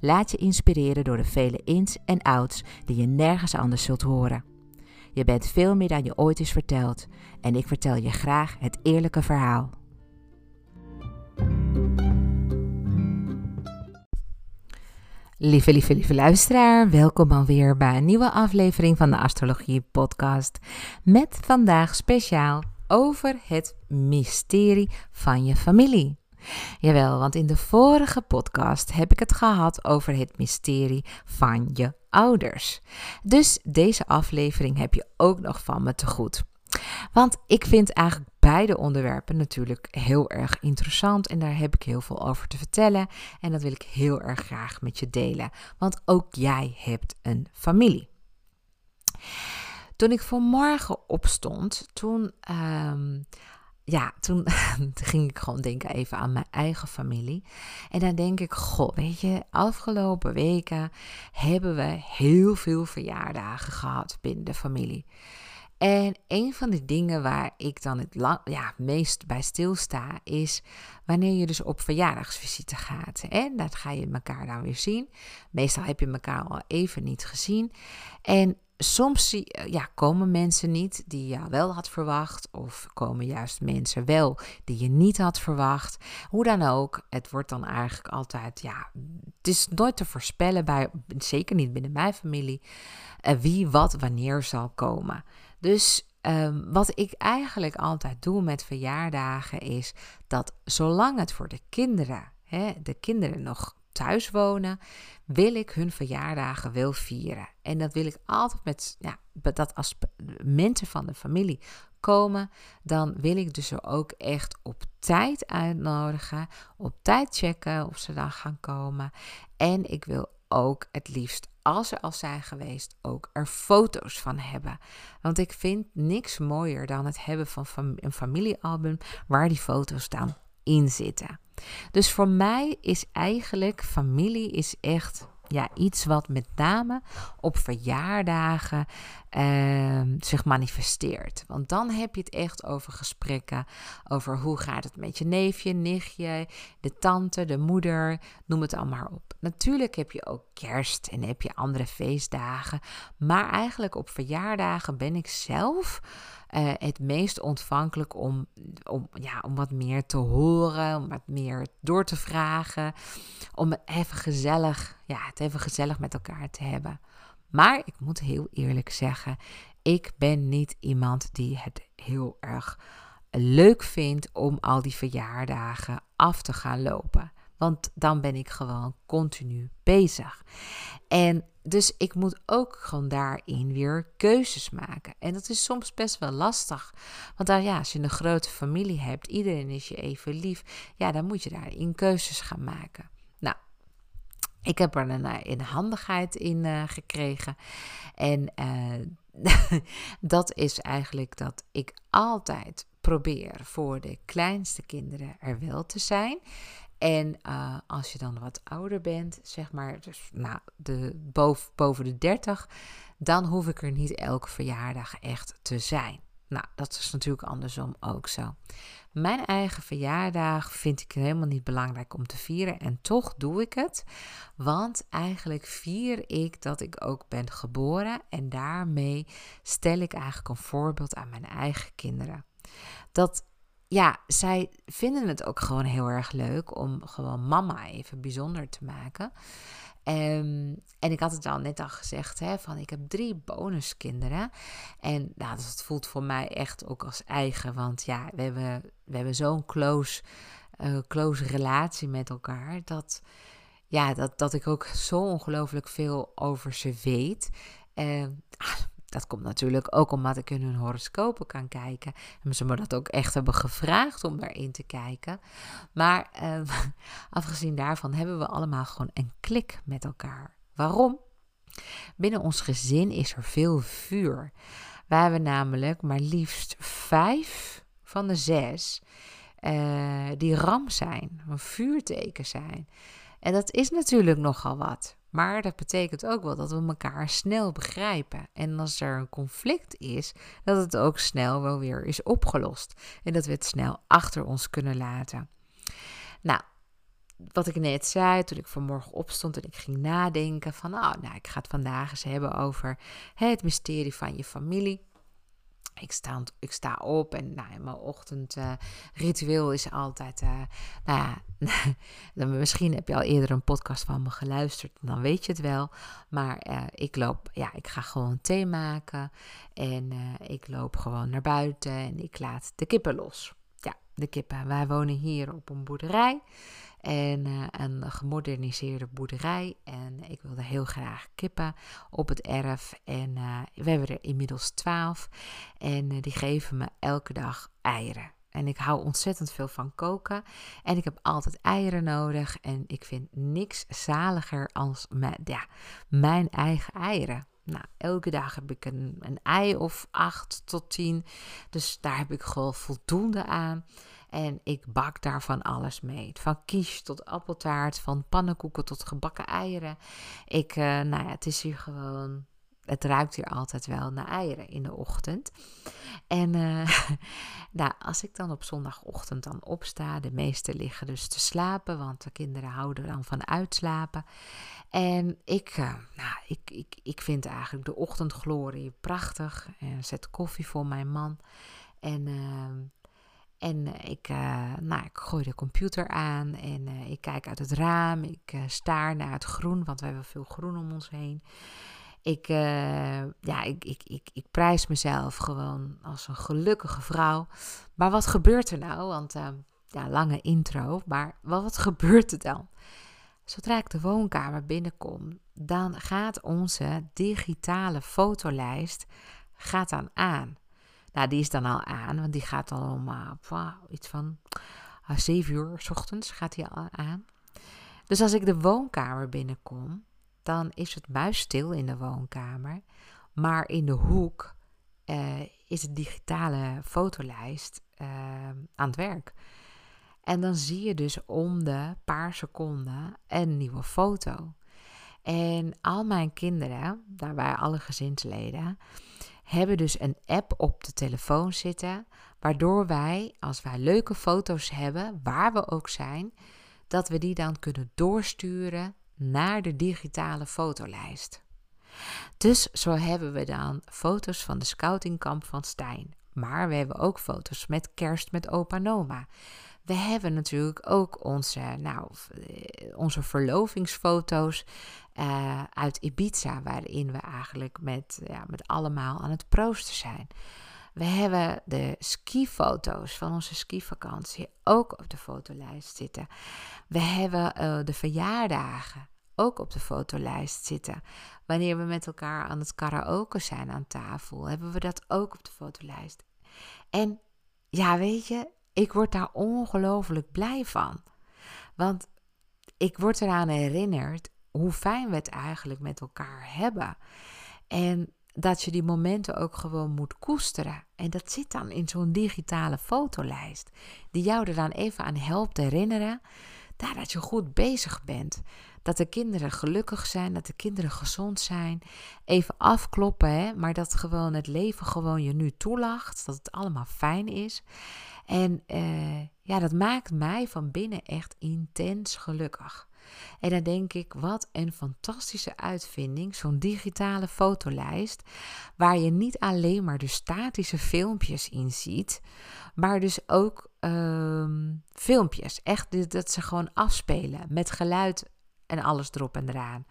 Laat je inspireren door de vele ins en outs die je nergens anders zult horen. Je bent veel meer dan je ooit is verteld en ik vertel je graag het eerlijke verhaal. Lieve, lieve, lieve luisteraar, welkom alweer bij een nieuwe aflevering van de Astrologie Podcast. Met vandaag speciaal over het mysterie van je familie. Jawel, want in de vorige podcast heb ik het gehad over het mysterie van je ouders. Dus deze aflevering heb je ook nog van me te goed. Want ik vind eigenlijk beide onderwerpen natuurlijk heel erg interessant en daar heb ik heel veel over te vertellen en dat wil ik heel erg graag met je delen, want ook jij hebt een familie. Toen ik vanmorgen opstond, toen um, ja, toen ging ik gewoon denken even aan mijn eigen familie. En dan denk ik, goh, weet je, afgelopen weken hebben we heel veel verjaardagen gehad binnen de familie. En een van de dingen waar ik dan het lang, ja, meest bij stilsta is wanneer je dus op verjaardagsvisite gaat. En dat ga je elkaar dan weer zien. Meestal heb je elkaar al even niet gezien. En soms eh, ja, komen mensen niet die je wel had verwacht, of komen juist mensen wel die je niet had verwacht. Hoe dan ook, het wordt dan eigenlijk altijd, ja, het is nooit te voorspellen, bij, zeker niet binnen mijn familie, uh, wie wat wanneer zal komen. Dus um, wat ik eigenlijk altijd doe met verjaardagen is dat zolang het voor de kinderen, hè, de kinderen nog thuis wonen, wil ik hun verjaardagen wel vieren. En dat wil ik altijd met, ja, dat als mensen van de familie komen, dan wil ik dus ook echt op tijd uitnodigen, op tijd checken of ze dan gaan komen. En ik wil ook het liefst, als ze al zijn geweest, ook er foto's van hebben. Want ik vind niks mooier dan het hebben van een familiealbum waar die foto's dan in zitten. Dus voor mij is eigenlijk familie is echt ja, iets wat met name op verjaardagen uh, zich manifesteert. Want dan heb je het echt over gesprekken over hoe gaat het met je neefje, nichtje, de tante, de moeder, noem het allemaal op. Natuurlijk heb je ook kerst en heb je andere feestdagen, maar eigenlijk op verjaardagen ben ik zelf uh, het meest ontvankelijk om, om, ja, om wat meer te horen, om wat meer door te vragen, om het even gezellig, ja, het even gezellig met elkaar te hebben. Maar ik moet heel eerlijk zeggen, ik ben niet iemand die het heel erg leuk vindt om al die verjaardagen af te gaan lopen. Want dan ben ik gewoon continu bezig. En dus ik moet ook gewoon daarin weer keuzes maken. En dat is soms best wel lastig. Want ja, als je een grote familie hebt, iedereen is je even lief. Ja, dan moet je daarin keuzes gaan maken. Nou, ik heb er een, een handigheid in uh, gekregen. En uh, dat is eigenlijk dat ik altijd probeer voor de kleinste kinderen er wel te zijn. En uh, als je dan wat ouder bent, zeg maar, dus nou, de, boven, boven de 30, dan hoef ik er niet elke verjaardag echt te zijn. Nou, dat is natuurlijk andersom ook zo. Mijn eigen verjaardag vind ik helemaal niet belangrijk om te vieren en toch doe ik het. Want eigenlijk vier ik dat ik ook ben geboren en daarmee stel ik eigenlijk een voorbeeld aan mijn eigen kinderen. Dat ja, zij vinden het ook gewoon heel erg leuk om gewoon mama even bijzonder te maken. Um, en ik had het al net al gezegd, hè, van ik heb drie bonuskinderen. En nou, dat voelt voor mij echt ook als eigen. Want ja, we hebben, we hebben zo'n close, uh, close relatie met elkaar. Dat, ja, dat, dat ik ook zo ongelooflijk veel over ze weet. Uh, dat komt natuurlijk ook omdat ik in hun horoscopen kan kijken. En ze me dat ook echt hebben gevraagd om daarin te kijken. Maar eh, afgezien daarvan hebben we allemaal gewoon een klik met elkaar. Waarom? Binnen ons gezin is er veel vuur. Wij hebben namelijk maar liefst vijf van de zes uh, die ram zijn, een vuurteken zijn. En dat is natuurlijk nogal wat. Maar dat betekent ook wel dat we elkaar snel begrijpen. En als er een conflict is, dat het ook snel wel weer is opgelost. En dat we het snel achter ons kunnen laten. Nou, wat ik net zei toen ik vanmorgen opstond en ik ging nadenken van, oh, nou, ik ga het vandaag eens hebben over het mysterie van je familie. Ik sta, ik sta op en nou, mijn ochtendritueel uh, is altijd. Uh, nou ja, misschien heb je al eerder een podcast van me geluisterd, dan weet je het wel. Maar uh, ik loop, ja, ik ga gewoon thee maken. En ik loop gewoon naar buiten en ik laat de kippen los. Ja, de kippen. Wij wonen hier op een boerderij. En uh, een gemoderniseerde boerderij. En ik wilde heel graag kippen op het erf. En uh, we hebben er inmiddels twaalf. En uh, die geven me elke dag eieren. En ik hou ontzettend veel van koken. En ik heb altijd eieren nodig. En ik vind niks zaliger als mijn, ja, mijn eigen eieren. Nou, elke dag heb ik een, een ei of acht tot tien. Dus daar heb ik gewoon voldoende aan. En ik bak daarvan alles mee. Van quiche tot appeltaart, van pannenkoeken tot gebakken eieren. Ik, uh, nou ja, het is hier gewoon. Het ruikt hier altijd wel naar eieren in de ochtend. En uh, nou, als ik dan op zondagochtend dan opsta, de meesten liggen dus te slapen, want de kinderen houden dan van uitslapen. En ik, uh, nou, ik, ik, ik vind eigenlijk de ochtendglorie prachtig. En zet koffie voor mijn man. En en eh, ik, uh, nou, ik gooi de computer aan en uh, ik kijk uit het raam. Ik uh, staar naar het groen, want we hebben veel groen om ons heen. Ik, ja, ik, ik, ik, ik prijs mezelf gewoon als een gelukkige vrouw. Maar wat gebeurt er nou? Want ja, lange intro, maar wat, wat gebeurt er dan? Zodra ik de woonkamer binnenkom, dan gaat onze digitale fotolijst gaat dan aan. Nou, die is dan al aan, want die gaat al om uh, iets van uh, 7 uur s ochtends gaat die al aan. Dus als ik de woonkamer binnenkom, dan is het muisstil in de woonkamer. Maar in de hoek uh, is de digitale fotolijst aan het werk. En dan zie je dus om de paar seconden een nieuwe foto. En al mijn kinderen, daarbij alle gezinsleden, hebben dus een app op de telefoon zitten, waardoor wij, als wij leuke foto's hebben, waar we ook zijn, dat we die dan kunnen doorsturen naar de digitale fotolijst. Dus zo hebben we dan foto's van de scoutingkamp van Stijn. Maar we hebben ook foto's met kerst met opa Noma. We hebben natuurlijk ook onze, nou, eh, onze verlovingsfoto's uh, uit Ibiza, waarin we eigenlijk met, ja, met allemaal aan het proosten zijn. We hebben de skifoto's van onze skivakantie ook op de fotolijst zitten. We hebben uh, de verjaardagen ook op de fotolijst zitten. Wanneer we met elkaar aan het karaoke zijn aan tafel, hebben we dat ook op de fotolijst. En ja, weet je, ik word daar ongelooflijk blij van. Want ik word eraan herinnerd hoe fijn we het eigenlijk met elkaar hebben. En dat je die momenten ook gewoon moet koesteren. En dat zit dan in zo'n digitale fotolijst, die jou er dan even aan helpt herinneren dat je goed bezig bent. Dat de kinderen gelukkig zijn, dat de kinderen gezond zijn. Even afkloppen, hè? maar dat gewoon het leven gewoon je nu toelacht. Dat het allemaal fijn is. En uh, ja, dat maakt mij van binnen echt intens gelukkig. En dan denk ik, wat een fantastische uitvinding, zo'n digitale fotolijst, waar je niet alleen maar de statische filmpjes in ziet, maar dus ook uh, filmpjes. Echt dat ze gewoon afspelen met geluid en alles erop en eraan.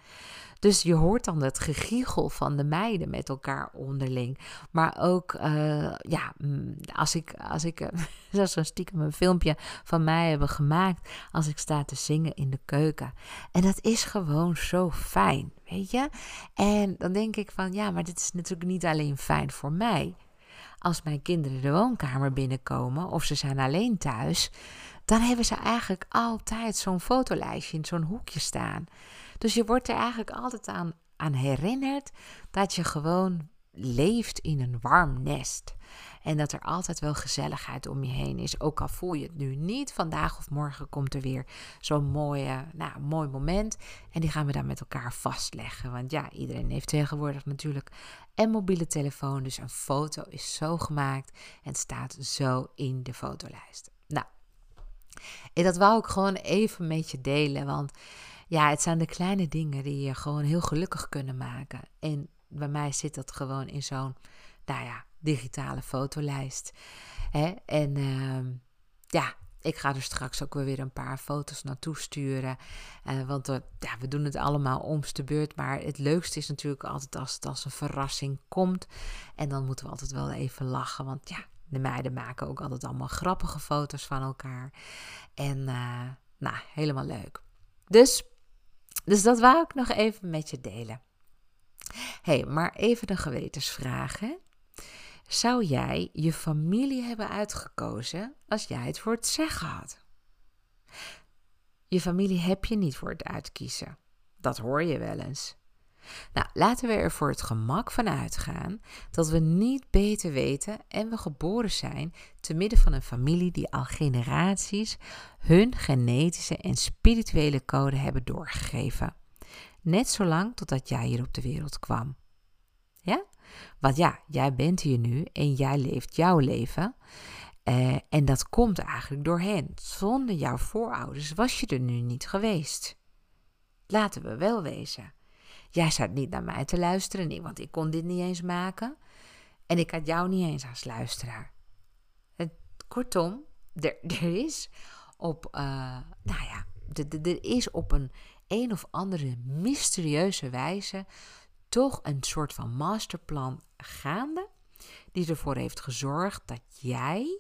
Dus je hoort dan het gegiegel van de meiden met elkaar onderling. Maar ook, uh, ja, mm, als ik, als ik uh, zo stiekem een filmpje van mij hebben gemaakt. Als ik sta te zingen in de keuken. En dat is gewoon zo fijn, weet je. En dan denk ik van, ja, maar dit is natuurlijk niet alleen fijn voor mij. Als mijn kinderen de woonkamer binnenkomen of ze zijn alleen thuis dan hebben ze eigenlijk altijd zo'n fotolijstje in zo'n hoekje staan. Dus je wordt er eigenlijk altijd aan, aan herinnerd dat je gewoon leeft in een warm nest. En dat er altijd wel gezelligheid om je heen is. Ook al voel je het nu niet. Vandaag of morgen komt er weer zo'n mooie, nou, mooi moment. En die gaan we dan met elkaar vastleggen. Want ja, iedereen heeft tegenwoordig natuurlijk een mobiele telefoon. Dus een foto is zo gemaakt en staat zo in de fotolijst. En dat wou ik gewoon even met je delen. Want ja, het zijn de kleine dingen die je gewoon heel gelukkig kunnen maken. En bij mij zit dat gewoon in zo'n, nou ja, digitale fotolijst. Hè? En uh, ja, ik ga er straks ook weer een paar foto's naartoe sturen. Uh, want uh, ja, we doen het allemaal omste beurt. Maar het leukste is natuurlijk altijd als het als een verrassing komt. En dan moeten we altijd wel even lachen. Want ja, de meiden maken ook altijd allemaal grappige foto's van elkaar. En uh, nou, helemaal leuk. Dus, dus dat wou ik nog even met je delen. hey, maar even een gewetensvraag. Zou jij je familie hebben uitgekozen als jij het voor het zeggen had? Je familie heb je niet voor het uitkiezen. Dat hoor je wel eens. Nou, laten we er voor het gemak van uitgaan dat we niet beter weten en we geboren zijn te midden van een familie die al generaties hun genetische en spirituele code hebben doorgegeven. Net zolang totdat jij hier op de wereld kwam. Ja? Want ja, jij bent hier nu en jij leeft jouw leven. Uh, en dat komt eigenlijk door hen. Zonder jouw voorouders was je er nu niet geweest. Laten we wel wezen. Jij zat niet naar mij te luisteren, nee, want ik kon dit niet eens maken. En ik had jou niet eens als luisteraar. Kortom, er, er is op, uh, nou ja, er is op een een of andere mysterieuze wijze toch een soort van masterplan gaande, die ervoor heeft gezorgd dat jij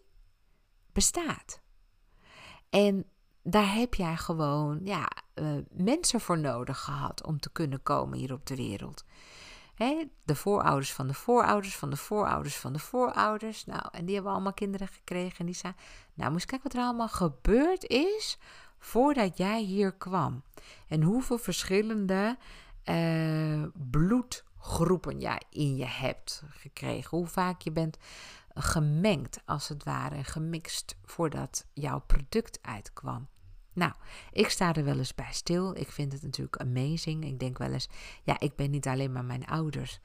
bestaat. En daar heb jij gewoon ja, uh, mensen voor nodig gehad om te kunnen komen hier op de wereld. Hè? de voorouders van de voorouders van de voorouders van de voorouders. Nou, en die hebben allemaal kinderen gekregen. En die zeiden, nou, moest kijken wat er allemaal gebeurd is voordat jij hier kwam. En hoeveel verschillende uh, bloedgroepen jij in je hebt gekregen. Hoe vaak je bent gemengd, als het ware, gemixt voordat jouw product uitkwam. Nou, ik sta er wel eens bij stil. Ik vind het natuurlijk amazing. Ik denk wel eens, ja, ik ben niet alleen maar mijn ouders,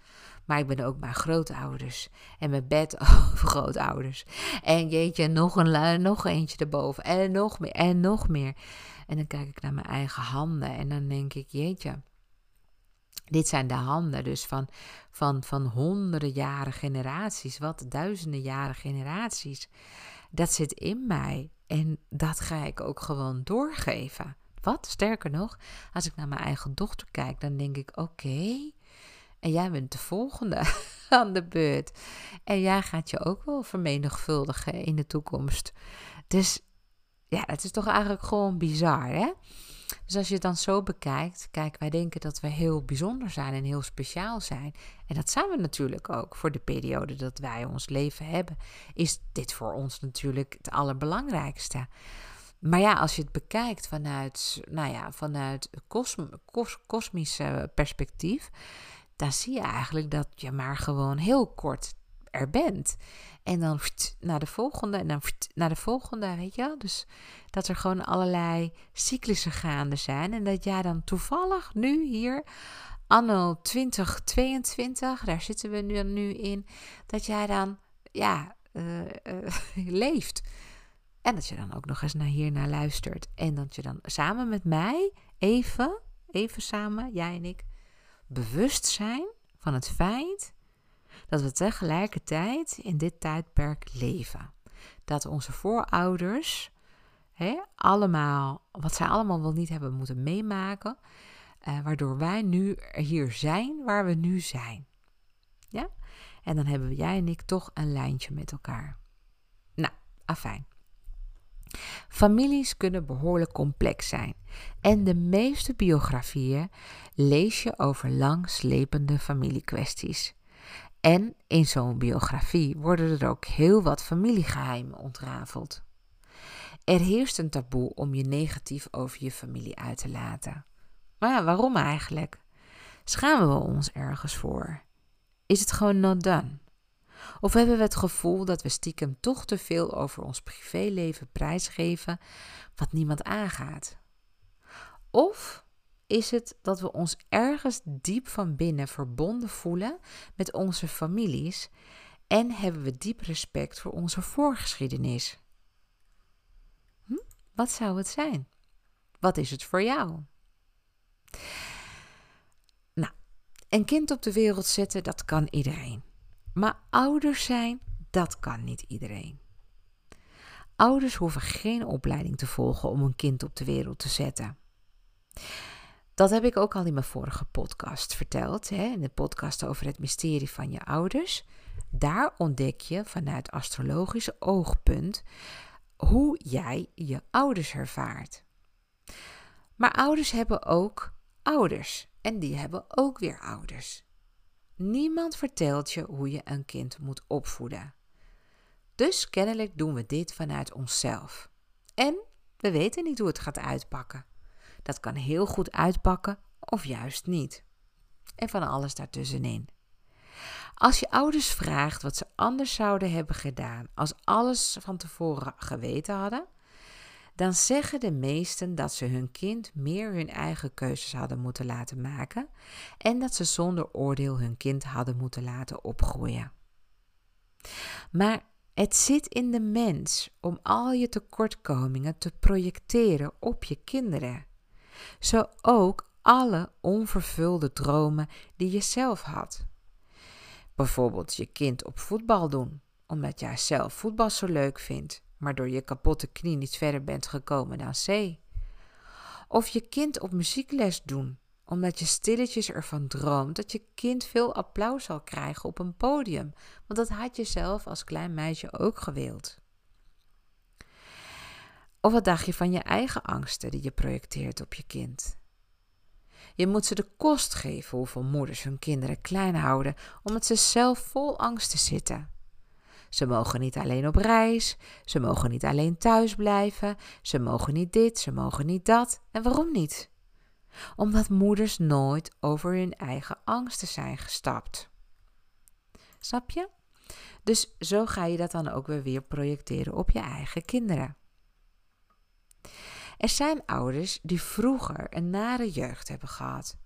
maar ik ben ook mijn grootouders en mijn bed grootouders. En jeetje, nog een nog eentje erboven en nog meer en nog meer. En dan kijk ik naar mijn eigen handen en dan denk ik, jeetje, dit zijn de handen dus van, van, van honderden jaren generaties, wat duizenden jaren generaties. Dat zit in mij. En dat ga ik ook gewoon doorgeven. Wat sterker nog, als ik naar mijn eigen dochter kijk, dan denk ik: oké, en jij bent de volgende. aan de beurt. En jij gaat je ook wel vermenigvuldigen in de toekomst. Dus ja, het is toch eigenlijk gewoon bizar, hè? Dus als je het dan zo bekijkt, kijk, wij denken dat we heel bijzonder zijn en heel speciaal zijn. En dat zijn we natuurlijk ook. Voor de periode dat wij ons leven hebben, is dit voor ons natuurlijk het allerbelangrijkste. Maar ja, als je het bekijkt vanuit, nou ja, vanuit kosmische perspectief, dan zie je eigenlijk dat je maar gewoon heel kort er bent. En dan naar de volgende en dan naar de volgende, weet je Dus dat er gewoon allerlei cyclussen gaande zijn. En dat jij dan toevallig nu hier, anno 2022, daar zitten we nu, nu in, dat jij dan, ja, uh, uh, leeft. En dat je dan ook nog eens naar hier naar luistert. En dat je dan samen met mij even, even samen, jij en ik, bewust zijn van het feit dat we tegelijkertijd in dit tijdperk leven. Dat onze voorouders hè, allemaal, wat zij allemaal wel niet hebben moeten meemaken, eh, waardoor wij nu hier zijn waar we nu zijn. Ja? En dan hebben jij en ik toch een lijntje met elkaar. Nou, afijn. Families kunnen behoorlijk complex zijn en de meeste biografieën lees je over langslepende familiekwesties. En in zo'n biografie worden er ook heel wat familiegeheimen ontrafeld. Er heerst een taboe om je negatief over je familie uit te laten. Maar ja, waarom eigenlijk? Schamen we ons ergens voor? Is het gewoon not done? Of hebben we het gevoel dat we stiekem toch te veel over ons privéleven prijsgeven wat niemand aangaat? Of is het dat we ons ergens diep van binnen verbonden voelen met onze families en hebben we diep respect voor onze voorgeschiedenis? Hm? Wat zou het zijn? Wat is het voor jou? Nou, een kind op de wereld zetten, dat kan iedereen. Maar ouders zijn, dat kan niet iedereen. Ouders hoeven geen opleiding te volgen om een kind op de wereld te zetten. Dat heb ik ook al in mijn vorige podcast verteld, hè, in de podcast over het mysterie van je ouders. Daar ontdek je vanuit astrologisch oogpunt hoe jij je ouders ervaart. Maar ouders hebben ook ouders en die hebben ook weer ouders. Niemand vertelt je hoe je een kind moet opvoeden. Dus kennelijk doen we dit vanuit onszelf. En we weten niet hoe het gaat uitpakken. Dat kan heel goed uitpakken of juist niet. En van alles daartussenin. Als je ouders vraagt wat ze anders zouden hebben gedaan als alles van tevoren geweten hadden, dan zeggen de meesten dat ze hun kind meer hun eigen keuzes hadden moeten laten maken en dat ze zonder oordeel hun kind hadden moeten laten opgroeien. Maar het zit in de mens om al je tekortkomingen te projecteren op je kinderen. Zo ook alle onvervulde dromen die je zelf had. Bijvoorbeeld je kind op voetbal doen, omdat jij zelf voetbal zo leuk vindt maar door je kapotte knie niet verder bent gekomen dan C. Of je kind op muziekles doen, omdat je stilletjes ervan droomt dat je kind veel applaus zal krijgen op een podium, want dat had je zelf als klein meisje ook gewild. Of wat dacht je van je eigen angsten die je projecteert op je kind? Je moet ze de kost geven hoeveel moeders hun kinderen klein houden, omdat ze zelf vol angsten zitten. Ze mogen niet alleen op reis, ze mogen niet alleen thuis blijven, ze mogen niet dit, ze mogen niet dat. En waarom niet? Omdat moeders nooit over hun eigen angsten zijn gestapt. Snap je? Dus zo ga je dat dan ook weer, weer projecteren op je eigen kinderen. Er zijn ouders die vroeger een nare jeugd hebben gehad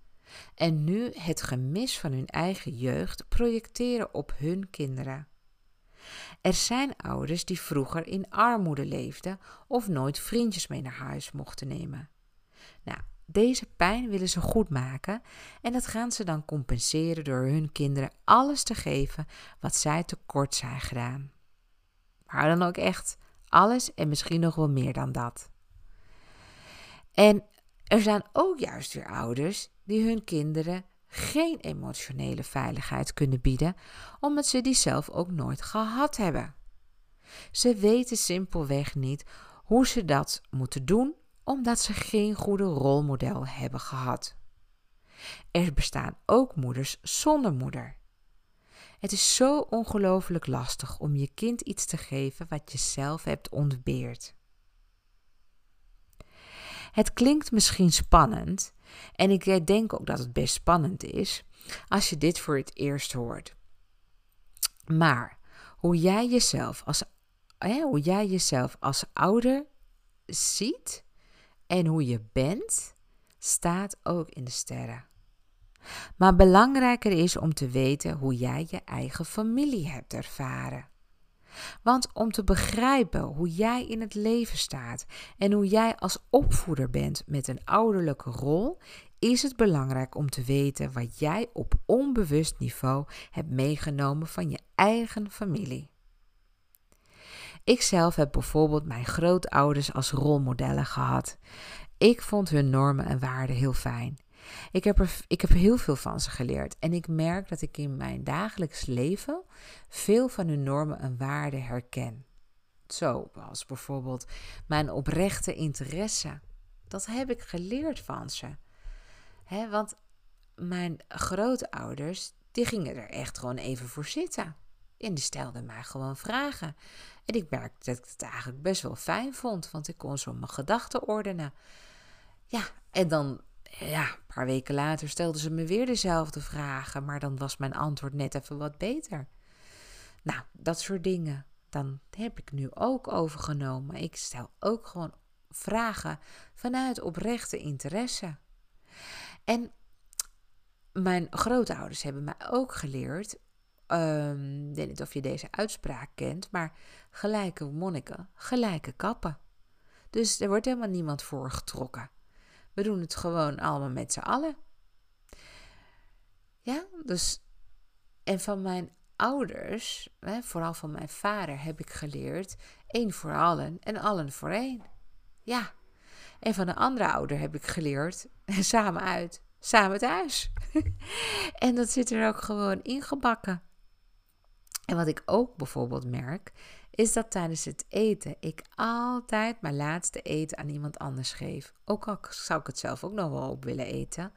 en nu het gemis van hun eigen jeugd projecteren op hun kinderen. Er zijn ouders die vroeger in armoede leefden of nooit vriendjes mee naar huis mochten nemen. Nou, deze pijn willen ze goed maken en dat gaan ze dan compenseren door hun kinderen alles te geven wat zij tekort zijn gedaan. Maar dan ook echt alles en misschien nog wel meer dan dat. En er zijn ook juist weer ouders die hun kinderen geen emotionele veiligheid kunnen bieden, omdat ze die zelf ook nooit gehad hebben. Ze weten simpelweg niet hoe ze dat moeten doen, omdat ze geen goede rolmodel hebben gehad. Er bestaan ook moeders zonder moeder. Het is zo ongelooflijk lastig om je kind iets te geven wat je zelf hebt ontbeerd. Het klinkt misschien spannend, en ik denk ook dat het best spannend is als je dit voor het eerst hoort. Maar hoe jij jezelf als, hè, hoe jij jezelf als ouder ziet en hoe je bent, staat ook in de sterren. Maar belangrijker is om te weten hoe jij je eigen familie hebt ervaren. Want om te begrijpen hoe jij in het leven staat en hoe jij als opvoeder bent met een ouderlijke rol, is het belangrijk om te weten wat jij op onbewust niveau hebt meegenomen van je eigen familie. Ik zelf heb bijvoorbeeld mijn grootouders als rolmodellen gehad. Ik vond hun normen en waarden heel fijn. Ik heb, er, ik heb heel veel van ze geleerd en ik merk dat ik in mijn dagelijks leven veel van hun normen en waarden herken. Zo, als bijvoorbeeld mijn oprechte interesse. Dat heb ik geleerd van ze. Want mijn grootouders, die gingen er echt gewoon even voor zitten. En die stelden mij gewoon vragen. En ik merkte dat ik het eigenlijk best wel fijn vond, want ik kon zo mijn gedachten ordenen. Ja, en dan ja, een paar weken later stelden ze me weer dezelfde vragen, maar dan was mijn antwoord net even wat beter. Nou, dat soort dingen. Dan heb ik nu ook overgenomen. Ik stel ook gewoon vragen vanuit oprechte interesse. En mijn grootouders hebben mij ook geleerd. Um, ik weet niet of je deze uitspraak kent, maar gelijke monniken, gelijke kappen. Dus er wordt helemaal niemand voor getrokken. We doen het gewoon allemaal met z'n allen. Ja, dus. En van mijn ouders, vooral van mijn vader, heb ik geleerd: één voor allen en allen voor één. Ja. En van een andere ouder heb ik geleerd: samen uit, samen thuis. en dat zit er ook gewoon ingebakken. En wat ik ook bijvoorbeeld merk, is dat tijdens het eten ik altijd mijn laatste eten aan iemand anders geef. Ook al zou ik het zelf ook nog wel op willen eten.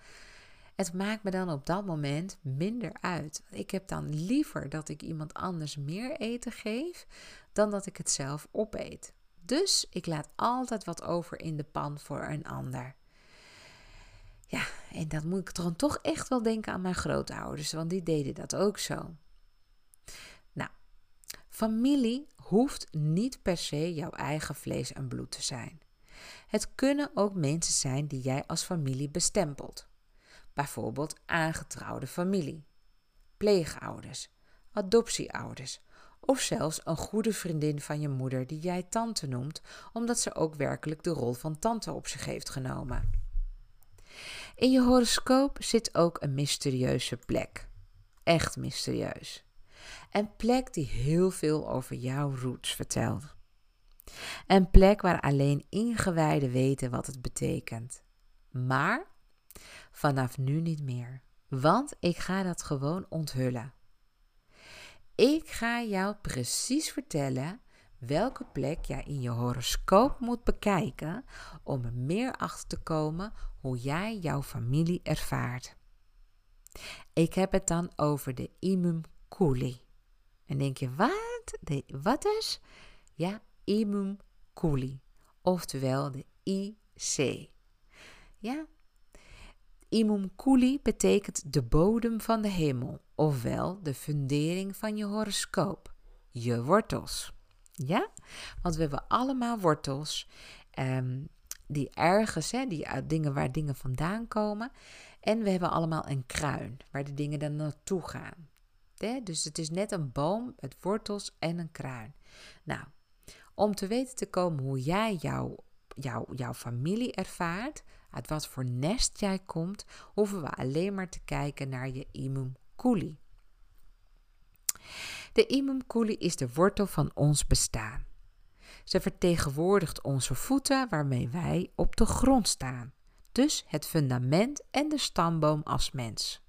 Het maakt me dan op dat moment minder uit. Ik heb dan liever dat ik iemand anders meer eten geef dan dat ik het zelf opeet. Dus ik laat altijd wat over in de pan voor een ander. Ja, en dan moet ik dan toch echt wel denken aan mijn grootouders, want die deden dat ook zo. Nou, familie hoeft niet per se jouw eigen vlees en bloed te zijn. Het kunnen ook mensen zijn die jij als familie bestempelt. Bijvoorbeeld aangetrouwde familie, pleegouders, adoptieouders of zelfs een goede vriendin van je moeder die jij tante noemt, omdat ze ook werkelijk de rol van tante op zich heeft genomen. In je horoscoop zit ook een mysterieuze plek. Echt mysterieus. Een plek die heel veel over jouw roots vertelt. Een plek waar alleen ingewijden weten wat het betekent. Maar vanaf nu niet meer, want ik ga dat gewoon onthullen. Ik ga jou precies vertellen welke plek jij in je horoscoop moet bekijken om er meer achter te komen hoe jij jouw familie ervaart. Ik heb het dan over de imum culi. En denk je, wat? De, wat is? Ja, imum culi. Oftewel de IC. Ja? Imum culi betekent de bodem van de hemel. Ofwel de fundering van je horoscoop. Je wortels. Ja? Want we hebben allemaal wortels. Um, die ergens, hè, die uit dingen waar dingen vandaan komen. En we hebben allemaal een kruin waar de dingen dan naartoe gaan. Dus het is net een boom met wortels en een kruin. Nou, om te weten te komen hoe jij jouw, jouw, jouw familie ervaart, uit wat voor nest jij komt, hoeven we alleen maar te kijken naar je imum culi. De imum culi is de wortel van ons bestaan. Ze vertegenwoordigt onze voeten waarmee wij op de grond staan, dus het fundament en de stamboom als mens.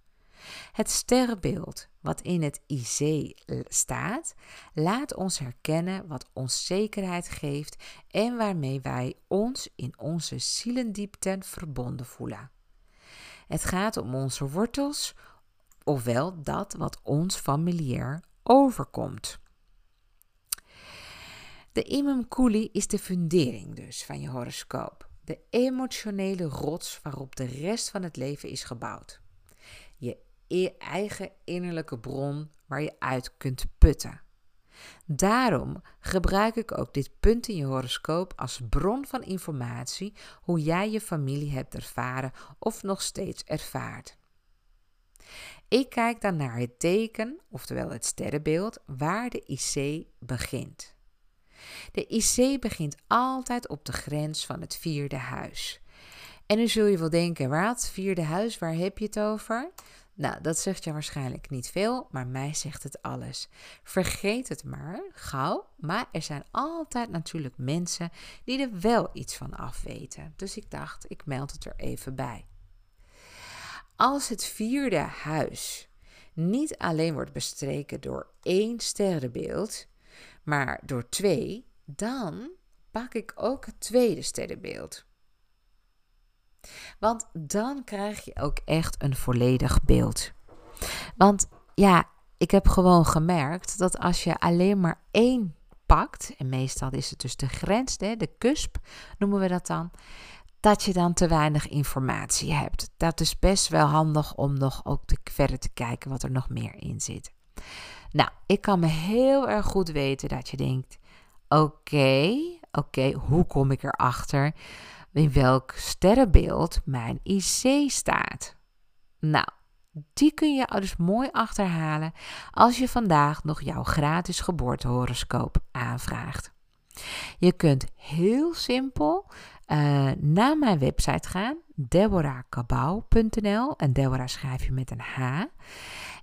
Het sterrenbeeld wat in het IC staat, laat ons herkennen wat ons zekerheid geeft en waarmee wij ons in onze zielendiepte verbonden voelen. Het gaat om onze wortels, ofwel dat wat ons familiair overkomt. De Imam Kuli is de fundering dus van je horoscoop. De emotionele rots waarop de rest van het leven is gebouwd. Je eigen innerlijke bron waar je uit kunt putten. Daarom gebruik ik ook dit punt in je horoscoop als bron van informatie hoe jij je familie hebt ervaren of nog steeds ervaart. Ik kijk dan naar het teken, oftewel het sterrenbeeld, waar de IC begint. De IC begint altijd op de grens van het vierde huis. En nu zul je wel denken, wat? Vierde huis, waar heb je het over? Nou, dat zegt je waarschijnlijk niet veel, maar mij zegt het alles. Vergeet het maar, gauw. Maar er zijn altijd natuurlijk mensen die er wel iets van afweten. Dus ik dacht, ik meld het er even bij. Als het vierde huis niet alleen wordt bestreken door één sterrenbeeld, maar door twee, dan pak ik ook het tweede sterrenbeeld. Want dan krijg je ook echt een volledig beeld. Want ja, ik heb gewoon gemerkt dat als je alleen maar één pakt, en meestal is het dus de grens, de cusp noemen we dat dan, dat je dan te weinig informatie hebt. Dat is best wel handig om nog ook te, verder te kijken wat er nog meer in zit. Nou, ik kan me heel erg goed weten dat je denkt: oké, oké, hoe kom ik erachter in welk sterrenbeeld mijn IC staat? Nou, die kun je dus mooi achterhalen als je vandaag nog jouw gratis geboortehoroscoop aanvraagt. Je kunt heel simpel uh, naar mijn website gaan, deborahkabau.nl. En Deborah schrijf je met een H.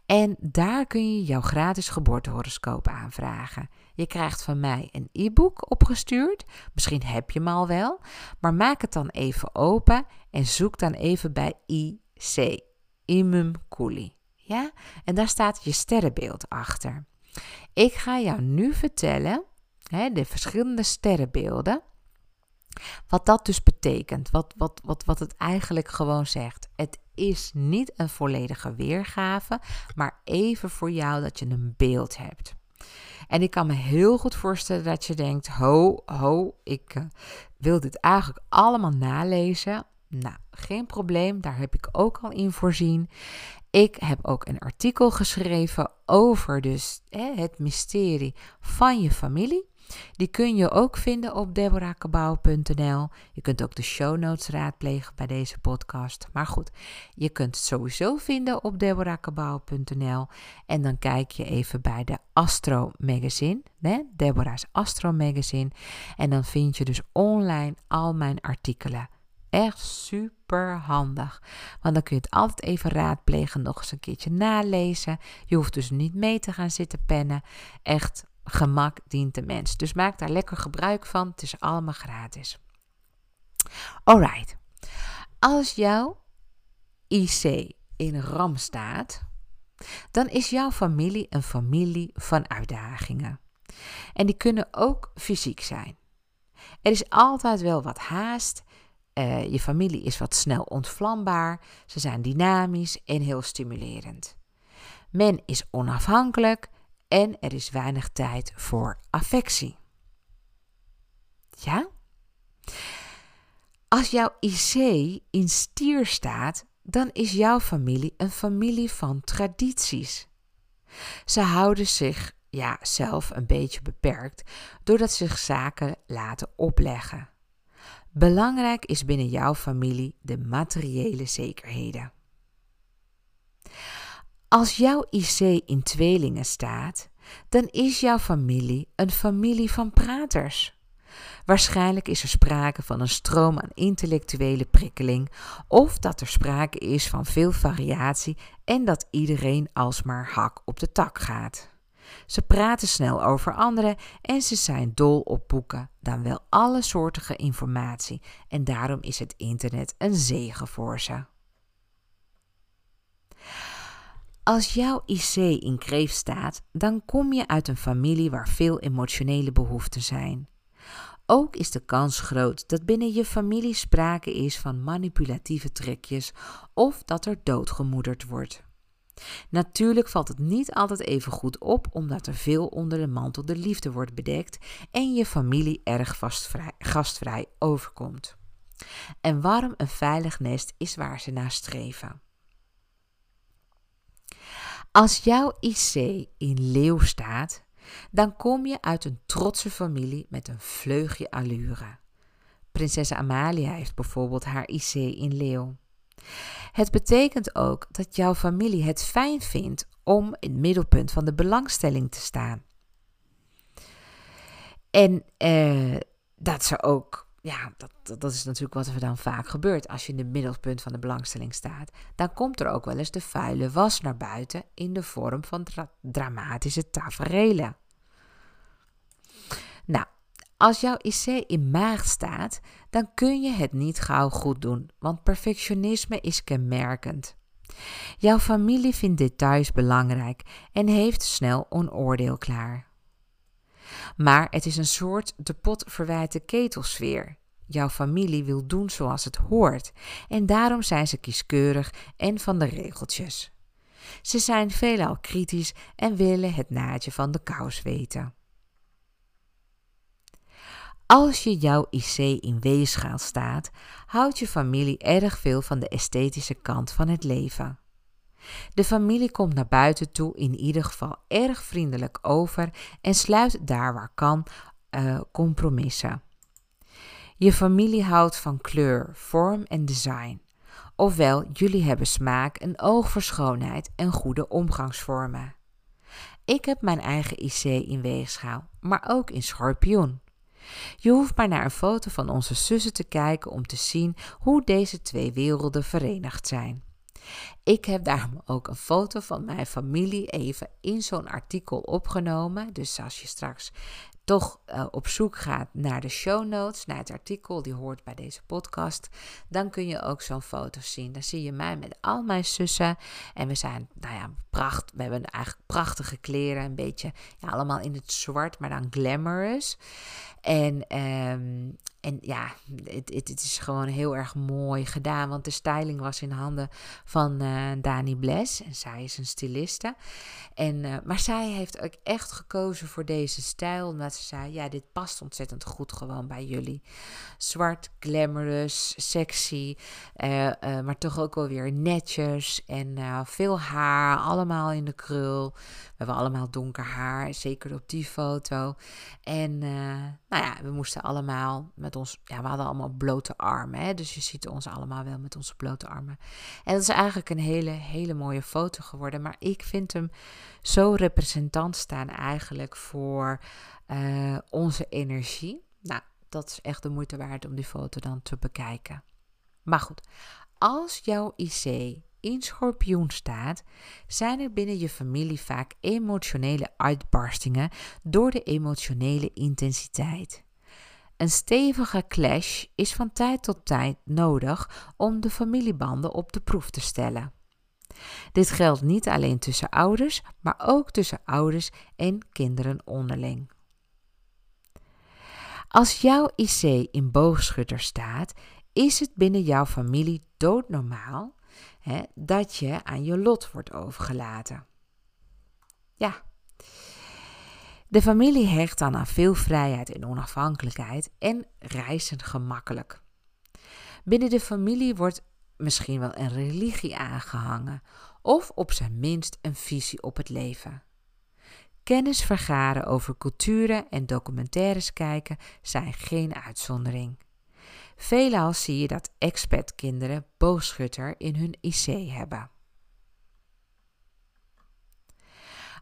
En daar kun je jouw gratis geboortehoroscoop aanvragen. Je krijgt van mij een e-book opgestuurd. Misschien heb je hem al wel. Maar maak het dan even open en zoek dan even bij IC. Imum. Ja? En daar staat je sterrenbeeld achter. Ik ga jou nu vertellen hè, de verschillende sterrenbeelden. Wat dat dus betekent, wat, wat, wat, wat het eigenlijk gewoon zegt. Het is niet een volledige weergave, maar even voor jou dat je een beeld hebt. En ik kan me heel goed voorstellen dat je denkt: ho, ho, ik uh, wil dit eigenlijk allemaal nalezen. Nou, geen probleem, daar heb ik ook al in voorzien. Ik heb ook een artikel geschreven over dus, hè, het mysterie van je familie. Die kun je ook vinden op deborahkabau.nl. Je kunt ook de show notes raadplegen bij deze podcast. Maar goed, je kunt het sowieso vinden op deborahkabau.nl. En dan kijk je even bij de Astro Magazine? Deborah's Astro Magazine. En dan vind je dus online al mijn artikelen. Echt super handig. Want dan kun je het altijd even raadplegen, nog eens een keertje nalezen. Je hoeft dus niet mee te gaan zitten pennen. Echt gemak dient de mens. Dus maak daar lekker gebruik van. Het is allemaal gratis. Alright. Als jouw IC in RAM staat, dan is jouw familie een familie van uitdagingen. En die kunnen ook fysiek zijn. Er is altijd wel wat haast. Uh, je familie is wat snel ontvlambaar. Ze zijn dynamisch en heel stimulerend. Men is onafhankelijk en er is weinig tijd voor affectie. Ja? Als jouw IC in stier staat, dan is jouw familie een familie van tradities. Ze houden zich ja, zelf een beetje beperkt doordat ze zich zaken laten opleggen. Belangrijk is binnen jouw familie de materiële zekerheden. Als jouw IC in tweelingen staat, dan is jouw familie een familie van praters. Waarschijnlijk is er sprake van een stroom aan intellectuele prikkeling, of dat er sprake is van veel variatie en dat iedereen alsmaar hak op de tak gaat. Ze praten snel over anderen en ze zijn dol op boeken, dan wel alle soortige informatie, en daarom is het internet een zegen voor ze. Als jouw IC in kreef staat, dan kom je uit een familie waar veel emotionele behoeften zijn. Ook is de kans groot dat binnen je familie sprake is van manipulatieve trekjes of dat er doodgemoederd wordt. Natuurlijk valt het niet altijd even goed op, omdat er veel onder de mantel de liefde wordt bedekt en je familie erg gastvrij overkomt. En warm een veilig nest is waar ze naar streven. Als jouw IC in leeuw staat, dan kom je uit een trotse familie met een vleugje allure. Prinses Amalia heeft bijvoorbeeld haar IC in leeuw. Het betekent ook dat jouw familie het fijn vindt om in het middelpunt van de belangstelling te staan. En eh, dat ze ook, ja, dat, dat is natuurlijk wat er dan vaak gebeurt. Als je in het middelpunt van de belangstelling staat, dan komt er ook wel eens de vuile was naar buiten in de vorm van dramatische taferelen. Nou, als jouw IC in maag staat, dan kun je het niet gauw goed doen, want perfectionisme is kenmerkend. Jouw familie vindt details belangrijk en heeft snel een oordeel klaar. Maar het is een soort de pot verwijte ketelsfeer. Jouw familie wil doen zoals het hoort en daarom zijn ze kieskeurig en van de regeltjes. Ze zijn veelal kritisch en willen het naadje van de kous weten. Als je jouw IC in weegschaal staat, houdt je familie erg veel van de esthetische kant van het leven. De familie komt naar buiten toe in ieder geval erg vriendelijk over en sluit daar waar kan uh, compromissen. Je familie houdt van kleur, vorm en design. Ofwel, jullie hebben smaak, een oog voor schoonheid en goede omgangsvormen. Ik heb mijn eigen IC in weegschaal, maar ook in schorpioen. Je hoeft maar naar een foto van onze zussen te kijken om te zien hoe deze twee werelden verenigd zijn. Ik heb daarom ook een foto van mijn familie even in zo'n artikel opgenomen. Dus als je straks toch uh, op zoek gaat naar de show notes, naar het artikel die hoort bij deze podcast, dan kun je ook zo'n foto zien. Dan zie je mij met al mijn zussen en we zijn, nou ja, pracht. We hebben eigenlijk prachtige kleren, een beetje, ja, allemaal in het zwart, maar dan glamorous. En, um, en ja, het, het, het, is gewoon heel erg mooi gedaan. Want de styling was in handen van uh, Dani Bles. En zij is een styliste. En, uh, maar zij heeft ook echt gekozen voor deze stijl. Omdat ze zei, ja, dit past ontzettend goed gewoon bij jullie. Zwart, glamorous, sexy. Uh, maar toch ook wel weer netjes. En veel haar, allemaal in de krul. We hebben allemaal donker haar, zeker op die foto. En nou ja, we moesten allemaal met ja, we hadden allemaal blote armen. Hè? Dus je ziet ons allemaal wel met onze blote armen. En dat is eigenlijk een hele, hele mooie foto geworden. Maar ik vind hem zo representant staan eigenlijk voor uh, onze energie. Nou, dat is echt de moeite waard om die foto dan te bekijken. Maar goed, als jouw IC in schorpioen staat, zijn er binnen je familie vaak emotionele uitbarstingen door de emotionele intensiteit. Een stevige clash is van tijd tot tijd nodig om de familiebanden op de proef te stellen. Dit geldt niet alleen tussen ouders, maar ook tussen ouders en kinderen onderling. Als jouw IC in boogschutter staat, is het binnen jouw familie doodnormaal hè, dat je aan je lot wordt overgelaten. Ja, de familie hecht dan aan veel vrijheid en onafhankelijkheid en reizen gemakkelijk. Binnen de familie wordt misschien wel een religie aangehangen of op zijn minst een visie op het leven. Kennis vergaren over culturen en documentaires kijken zijn geen uitzondering. Veelal zie je dat expatkinderen boogschutter in hun IC hebben.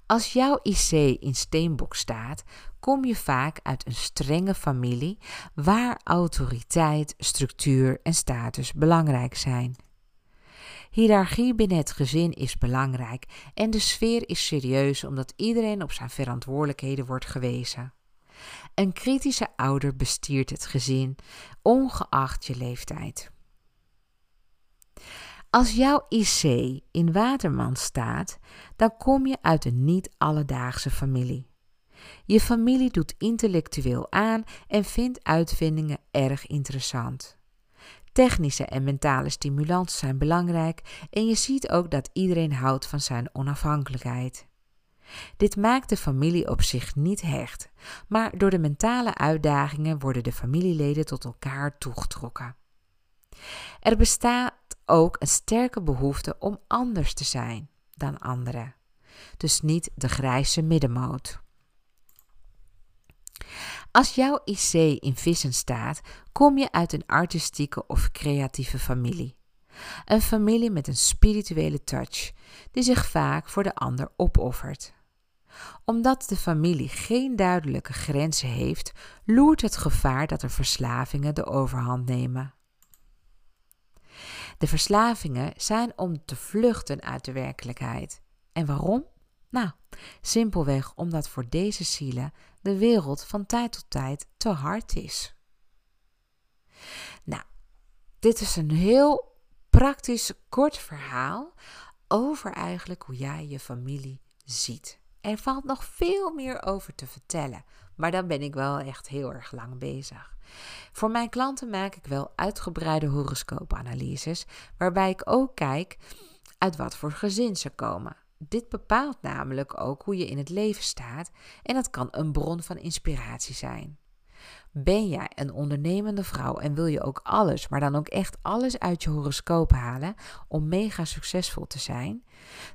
Als jouw IC in steenbok staat, kom je vaak uit een strenge familie waar autoriteit, structuur en status belangrijk zijn. Hiërarchie binnen het gezin is belangrijk en de sfeer is serieus omdat iedereen op zijn verantwoordelijkheden wordt gewezen. Een kritische ouder bestiert het gezin, ongeacht je leeftijd. Als jouw IC in Waterman staat, dan kom je uit een niet-alledaagse familie. Je familie doet intellectueel aan en vindt uitvindingen erg interessant. Technische en mentale stimulansen zijn belangrijk en je ziet ook dat iedereen houdt van zijn onafhankelijkheid. Dit maakt de familie op zich niet hecht, maar door de mentale uitdagingen worden de familieleden tot elkaar toegetrokken. Er bestaat ook een sterke behoefte om anders te zijn dan anderen, dus niet de grijze middenmoot. Als jouw IC in vissen staat, kom je uit een artistieke of creatieve familie. Een familie met een spirituele touch, die zich vaak voor de ander opoffert. Omdat de familie geen duidelijke grenzen heeft, loert het gevaar dat er verslavingen de overhand nemen. De verslavingen zijn om te vluchten uit de werkelijkheid. En waarom? Nou, simpelweg omdat voor deze zielen de wereld van tijd tot tijd te hard is. Nou, dit is een heel praktisch kort verhaal over eigenlijk hoe jij je familie ziet. Er valt nog veel meer over te vertellen, maar dan ben ik wel echt heel erg lang bezig. Voor mijn klanten maak ik wel uitgebreide horoscoopanalyses, waarbij ik ook kijk uit wat voor gezin ze komen. Dit bepaalt namelijk ook hoe je in het leven staat en dat kan een bron van inspiratie zijn. Ben jij een ondernemende vrouw en wil je ook alles, maar dan ook echt alles uit je horoscoop halen om mega succesvol te zijn?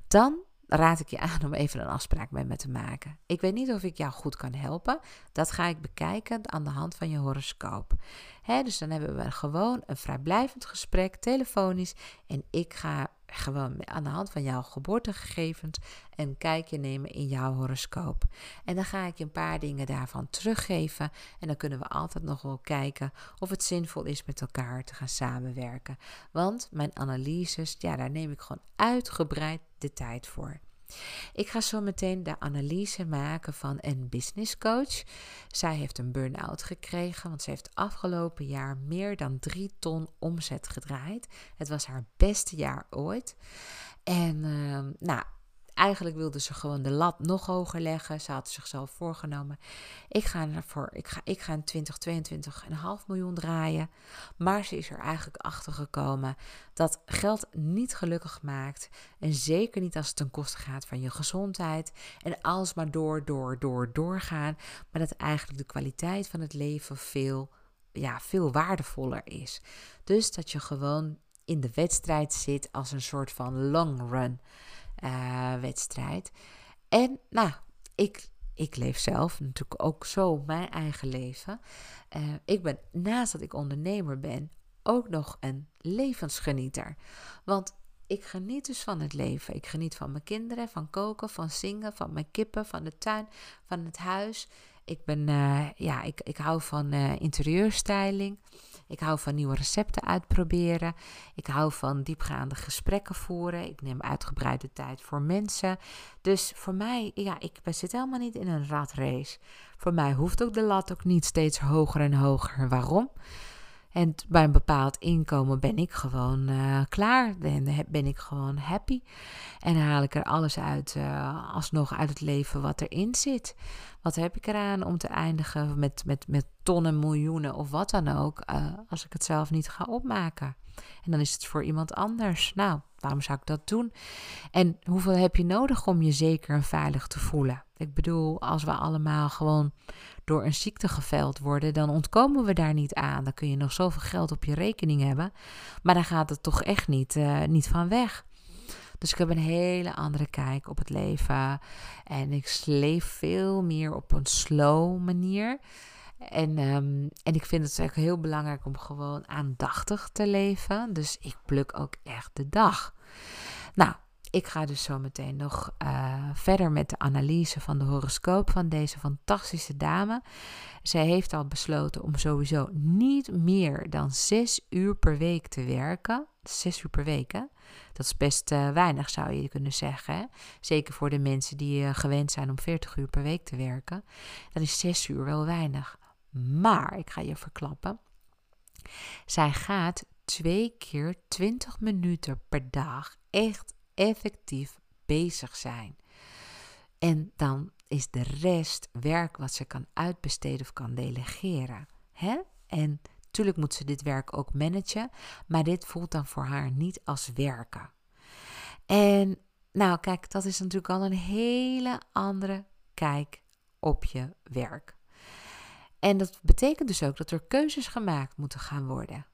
Dan raad ik je aan om even een afspraak met me te maken. Ik weet niet of ik jou goed kan helpen. Dat ga ik bekijken aan de hand van je horoscoop. dus dan hebben we gewoon een vrijblijvend gesprek, telefonisch. En ik ga gewoon aan de hand van jouw geboortegegevens een kijkje nemen in jouw horoscoop. En dan ga ik je een paar dingen daarvan teruggeven. En dan kunnen we altijd nog wel kijken of het zinvol is met elkaar te gaan samenwerken. Want mijn analyses, ja, daar neem ik gewoon uitgebreid de tijd voor. Ik ga zo meteen de analyse maken van een business coach. Zij heeft een burn-out gekregen, want ze heeft afgelopen jaar meer dan 3 ton omzet gedraaid. Het was haar beste jaar ooit. En uh, nou, Eigenlijk wilde ze gewoon de lat nog hoger leggen. Ze had zichzelf voorgenomen. Ik ga ervoor, ik ga, ik ga een 20, 22,5 miljoen draaien. Maar ze is er eigenlijk achter gekomen dat geld niet gelukkig maakt. En zeker niet als het ten koste gaat van je gezondheid. En alles maar door, door, door, doorgaan. Maar dat eigenlijk de kwaliteit van het leven veel, ja, veel waardevoller is. Dus dat je gewoon in de wedstrijd zit als een soort van long run. Eh, wedstrijd. En nou, ik, ik leef zelf natuurlijk ook zo mijn eigen leven. Uh, ik ben, naast dat ik ondernemer ben, ook nog een levensgenieter. Want ik geniet dus van het leven. Ik geniet van mijn kinderen, van koken, van zingen, van mijn kippen, van de tuin, van het huis. Ik ben, uh, ja, ik, ik hou van interieurstyling. Ik hou van nieuwe recepten uitproberen. Ik hou van diepgaande gesprekken voeren. Ik neem uitgebreide tijd voor mensen. Dus voor mij, ja, ik zit helemaal niet in een ratrace. Voor mij hoeft ook de lat ook niet steeds hoger en hoger. Waarom? En bij een bepaald inkomen ben ik gewoon uh, klaar. Dan ben ik gewoon happy. En haal ik er alles uit, uh, alsnog uit het leven wat erin zit. Wat heb ik eraan om te eindigen met, met, met tonnen, miljoenen of wat dan ook, uh, als ik het zelf niet ga opmaken? En dan is het voor iemand anders. Nou, waarom zou ik dat doen? En hoeveel heb je nodig om je zeker en veilig te voelen? Ik bedoel, als we allemaal gewoon door een ziekte geveld worden, dan ontkomen we daar niet aan. Dan kun je nog zoveel geld op je rekening hebben, maar dan gaat het toch echt niet, uh, niet van weg. Dus ik heb een hele andere kijk op het leven. En ik leef veel meer op een slow manier. En, um, en ik vind het ook heel belangrijk om gewoon aandachtig te leven. Dus ik pluk ook echt de dag. Nou, ik ga dus zo meteen nog uh, verder met de analyse van de horoscoop van deze fantastische dame. Zij heeft al besloten om sowieso niet meer dan zes uur per week te werken. Zes uur per week, hè? Dat is best uh, weinig, zou je kunnen zeggen. Hè? Zeker voor de mensen die uh, gewend zijn om 40 uur per week te werken. Dan is zes uur wel weinig. Maar, ik ga je verklappen. Zij gaat twee keer 20 minuten per dag echt effectief bezig zijn. En dan is de rest werk wat ze kan uitbesteden of kan delegeren. Hè? En natuurlijk moet ze dit werk ook managen, maar dit voelt dan voor haar niet als werken. En nou, kijk, dat is natuurlijk al een hele andere kijk op je werk. En dat betekent dus ook dat er keuzes gemaakt moeten gaan worden.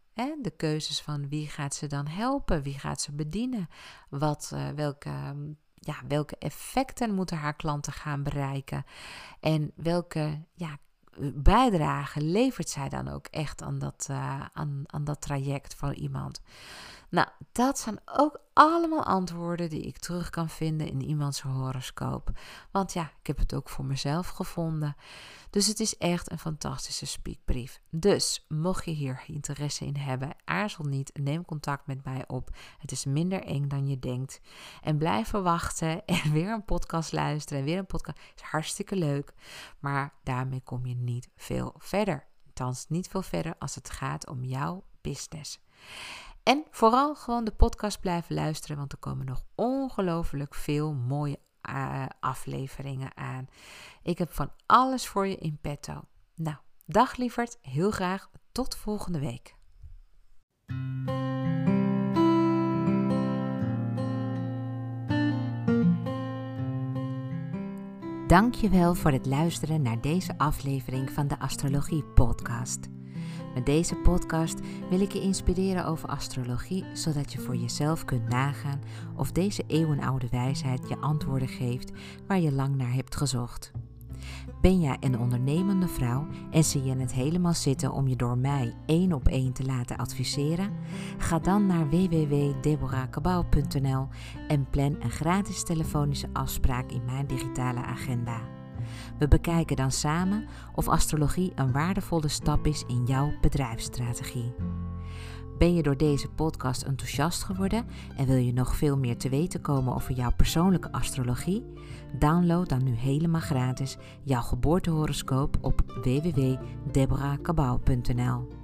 De keuzes van wie gaat ze dan helpen, wie gaat ze bedienen, wat, uh, welke, ja, welke effecten moeten haar klanten gaan bereiken en welke ja, bijdrage levert zij dan ook echt aan dat, uh, aan, aan dat traject van iemand. Nou, dat zijn ook allemaal antwoorden die ik terug kan vinden in iemands horoscoop. Want ja, ik heb het ook voor mezelf gevonden. Dus het is echt een fantastische speakbrief. Dus mocht je hier interesse in hebben, aarzel niet, neem contact met mij op. Het is minder eng dan je denkt. En blijf wachten en weer een podcast luisteren en weer een podcast. Is hartstikke leuk, maar daarmee kom je niet veel verder. Althans, niet veel verder als het gaat om jouw business. En vooral gewoon de podcast blijven luisteren, want er komen nog ongelooflijk veel mooie uh, afleveringen aan. Ik heb van alles voor je in petto. Nou, dag lieverd, heel graag tot volgende week. Dankjewel voor het luisteren naar deze aflevering van de Astrologie Podcast. Met deze podcast wil ik je inspireren over astrologie, zodat je voor jezelf kunt nagaan of deze eeuwenoude wijsheid je antwoorden geeft waar je lang naar hebt gezocht. Ben jij een ondernemende vrouw en zie je het helemaal zitten om je door mij één op één te laten adviseren? Ga dan naar www.deborahkabau.nl en plan een gratis telefonische afspraak in mijn digitale agenda. We bekijken dan samen of astrologie een waardevolle stap is in jouw bedrijfsstrategie. Ben je door deze podcast enthousiast geworden en wil je nog veel meer te weten komen over jouw persoonlijke astrologie? Download dan nu helemaal gratis jouw geboortehoroscoop op www.deborahkabau.nl.